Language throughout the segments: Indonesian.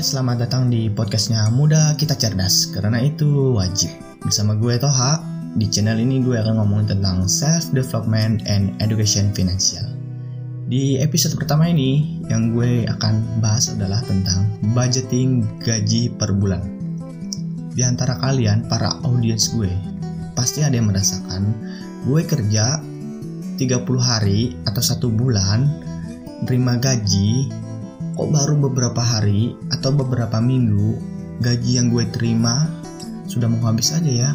selamat datang di podcastnya Muda Kita Cerdas. Karena itu wajib. Bersama gue Toha Di channel ini gue akan ngomongin tentang self-development and education financial. Di episode pertama ini Yang gue akan bahas adalah tentang budgeting gaji per bulan. Di antara kalian, para audiens gue Pasti ada yang merasakan Gue kerja 30 hari atau satu bulan Terima gaji kok baru beberapa hari atau beberapa minggu gaji yang gue terima sudah mau habis aja ya?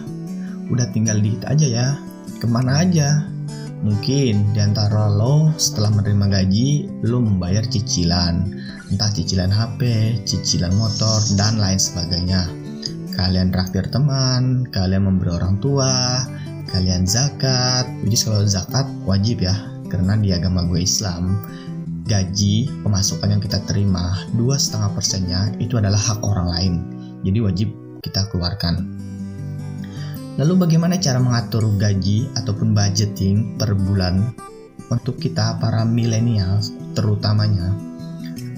Udah tinggal dikit aja ya. Ke mana aja? Mungkin di antara lo setelah menerima gaji lo membayar cicilan. Entah cicilan HP, cicilan motor, dan lain sebagainya. Kalian traktir teman, kalian memberi orang tua, kalian zakat. Which kalau zakat wajib ya karena di agama gue Islam gaji pemasukan yang kita terima dua setengah persennya itu adalah hak orang lain. Jadi wajib kita keluarkan. Lalu bagaimana cara mengatur gaji ataupun budgeting per bulan untuk kita para milenial terutamanya?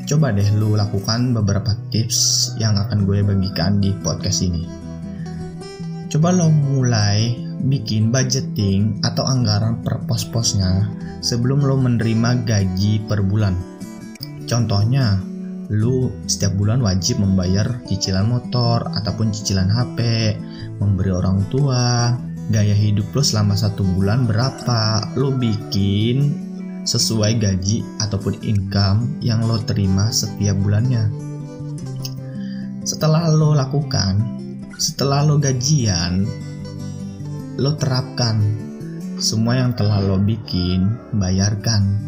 Coba deh lu lakukan beberapa tips yang akan gue bagikan di podcast ini coba lo mulai bikin budgeting atau anggaran per pos-posnya sebelum lo menerima gaji per bulan. Contohnya, lu setiap bulan wajib membayar cicilan motor ataupun cicilan HP, memberi orang tua, gaya hidup lo selama satu bulan berapa, lo bikin sesuai gaji ataupun income yang lo terima setiap bulannya. Setelah lo lakukan, setelah lo gajian, lo terapkan. Semua yang telah lo bikin bayarkan.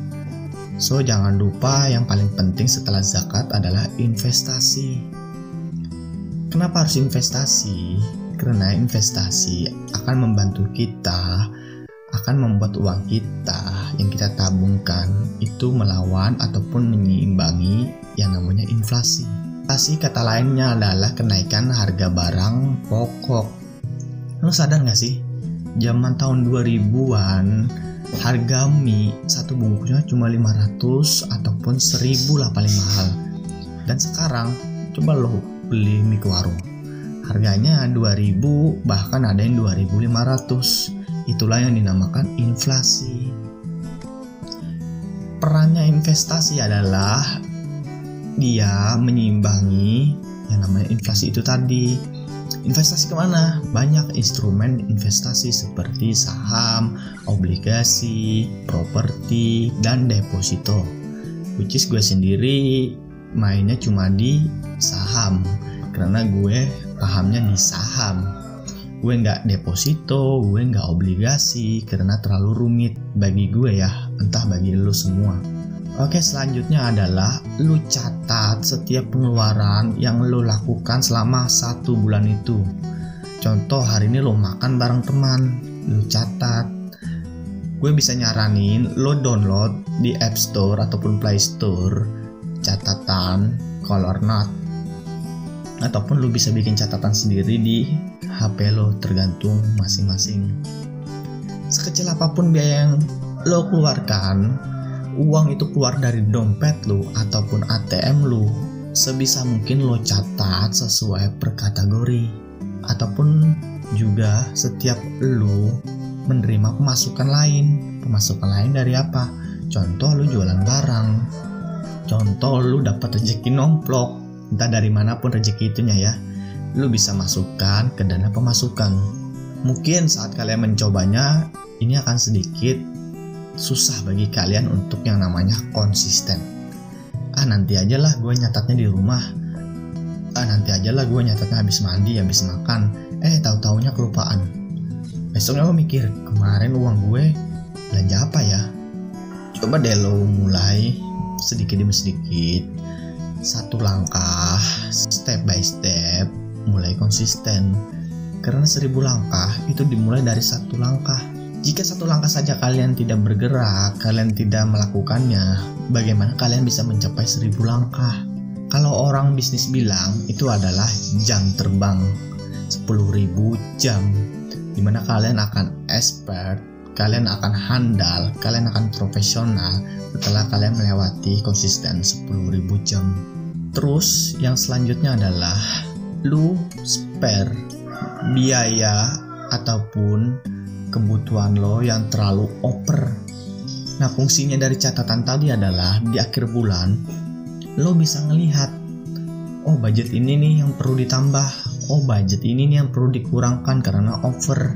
So jangan lupa yang paling penting setelah zakat adalah investasi. Kenapa harus investasi? Karena investasi akan membantu kita akan membuat uang kita yang kita tabungkan itu melawan ataupun menyeimbangi yang namanya inflasi. Inflasi kata lainnya adalah kenaikan harga barang pokok. Lo sadar gak sih? zaman tahun 2000-an harga mie satu bungkusnya cuma 500 ataupun 1000 lah paling mahal dan sekarang coba lo beli mie ke warung harganya 2000 bahkan ada yang 2500 itulah yang dinamakan inflasi perannya investasi adalah dia menyeimbangi yang namanya inflasi itu tadi Investasi ke mana? Banyak instrumen investasi seperti saham, obligasi, properti, dan deposito. Which is gue sendiri mainnya cuma di saham karena gue pahamnya di saham. Gue nggak deposito, gue nggak obligasi karena terlalu rumit bagi gue ya, entah bagi lo semua. Oke, selanjutnya adalah lu catat setiap pengeluaran yang lu lakukan selama satu bulan itu. Contoh hari ini lo makan bareng teman, lu catat. Gue bisa nyaranin lo download di App Store ataupun Play Store catatan Color Note ataupun lu bisa bikin catatan sendiri di HP lo tergantung masing-masing. Sekecil apa pun biaya yang lo keluarkan, uang itu keluar dari dompet lu ataupun ATM lu sebisa mungkin lo catat sesuai per kategori. Ataupun juga setiap lu menerima pemasukan lain. Pemasukan lain dari apa? Contoh lu jualan barang. Contoh lu dapat rezeki nomplok. Entah dari mana pun rezeki itunya ya. Lu bisa masukkan ke dana pemasukan. Mungkin saat kalian mencobanya ini akan sedikit susah bagi kalian untuk yang namanya konsisten. Ah nanti aja lah gue nyatatnya di rumah. Ah nanti aja lah gue nyatatnya habis mandi, habis makan. Eh tahu taunya kelupaan. Besoknya gue mikir kemarin uang gue belanja apa ya? Coba deh lo mulai sedikit demi sedikit satu langkah step by step mulai konsisten karena seribu langkah itu dimulai dari satu langkah jika satu langkah saja kalian tidak bergerak, kalian tidak melakukannya, bagaimana kalian bisa mencapai seribu langkah? Kalau orang bisnis bilang itu adalah jam terbang 10.000 jam di mana kalian akan expert, kalian akan handal, kalian akan profesional setelah kalian melewati konsisten 10.000 jam. Terus yang selanjutnya adalah lu spare biaya ataupun kebutuhan lo yang terlalu over. Nah, fungsinya dari catatan tadi adalah di akhir bulan lo bisa ngelihat oh budget ini nih yang perlu ditambah, oh budget ini nih yang perlu dikurangkan karena over.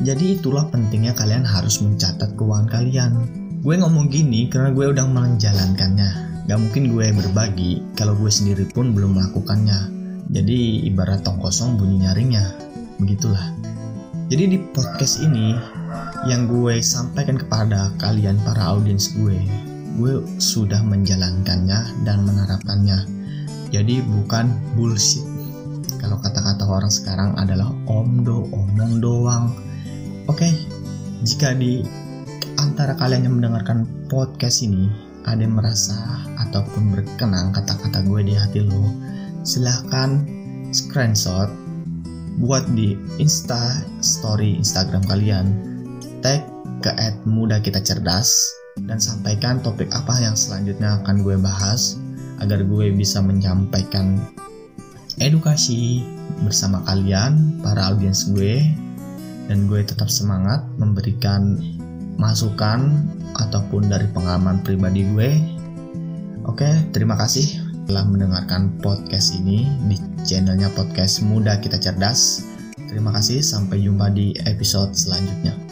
Jadi itulah pentingnya kalian harus mencatat keuangan kalian. Gue ngomong gini karena gue udah menjalankannya. Gak mungkin gue berbagi kalau gue sendiri pun belum melakukannya. Jadi ibarat tong kosong bunyi nyaringnya. Begitulah. Jadi di podcast ini yang gue sampaikan kepada kalian para audiens gue, gue sudah menjalankannya dan menerapkannya. Jadi bukan bullshit. Kalau kata-kata orang sekarang adalah omdo, omong doang. Oke, jika di antara kalian yang mendengarkan podcast ini ada yang merasa ataupun berkenang kata-kata gue di hati lo, silahkan screenshot buat di Insta Story Instagram kalian, tag ke muda kita cerdas dan sampaikan topik apa yang selanjutnya akan gue bahas agar gue bisa menyampaikan edukasi bersama kalian para audiens gue dan gue tetap semangat memberikan masukan ataupun dari pengalaman pribadi gue. Oke, terima kasih telah mendengarkan podcast ini di channelnya podcast Muda Kita Cerdas. Terima kasih, sampai jumpa di episode selanjutnya.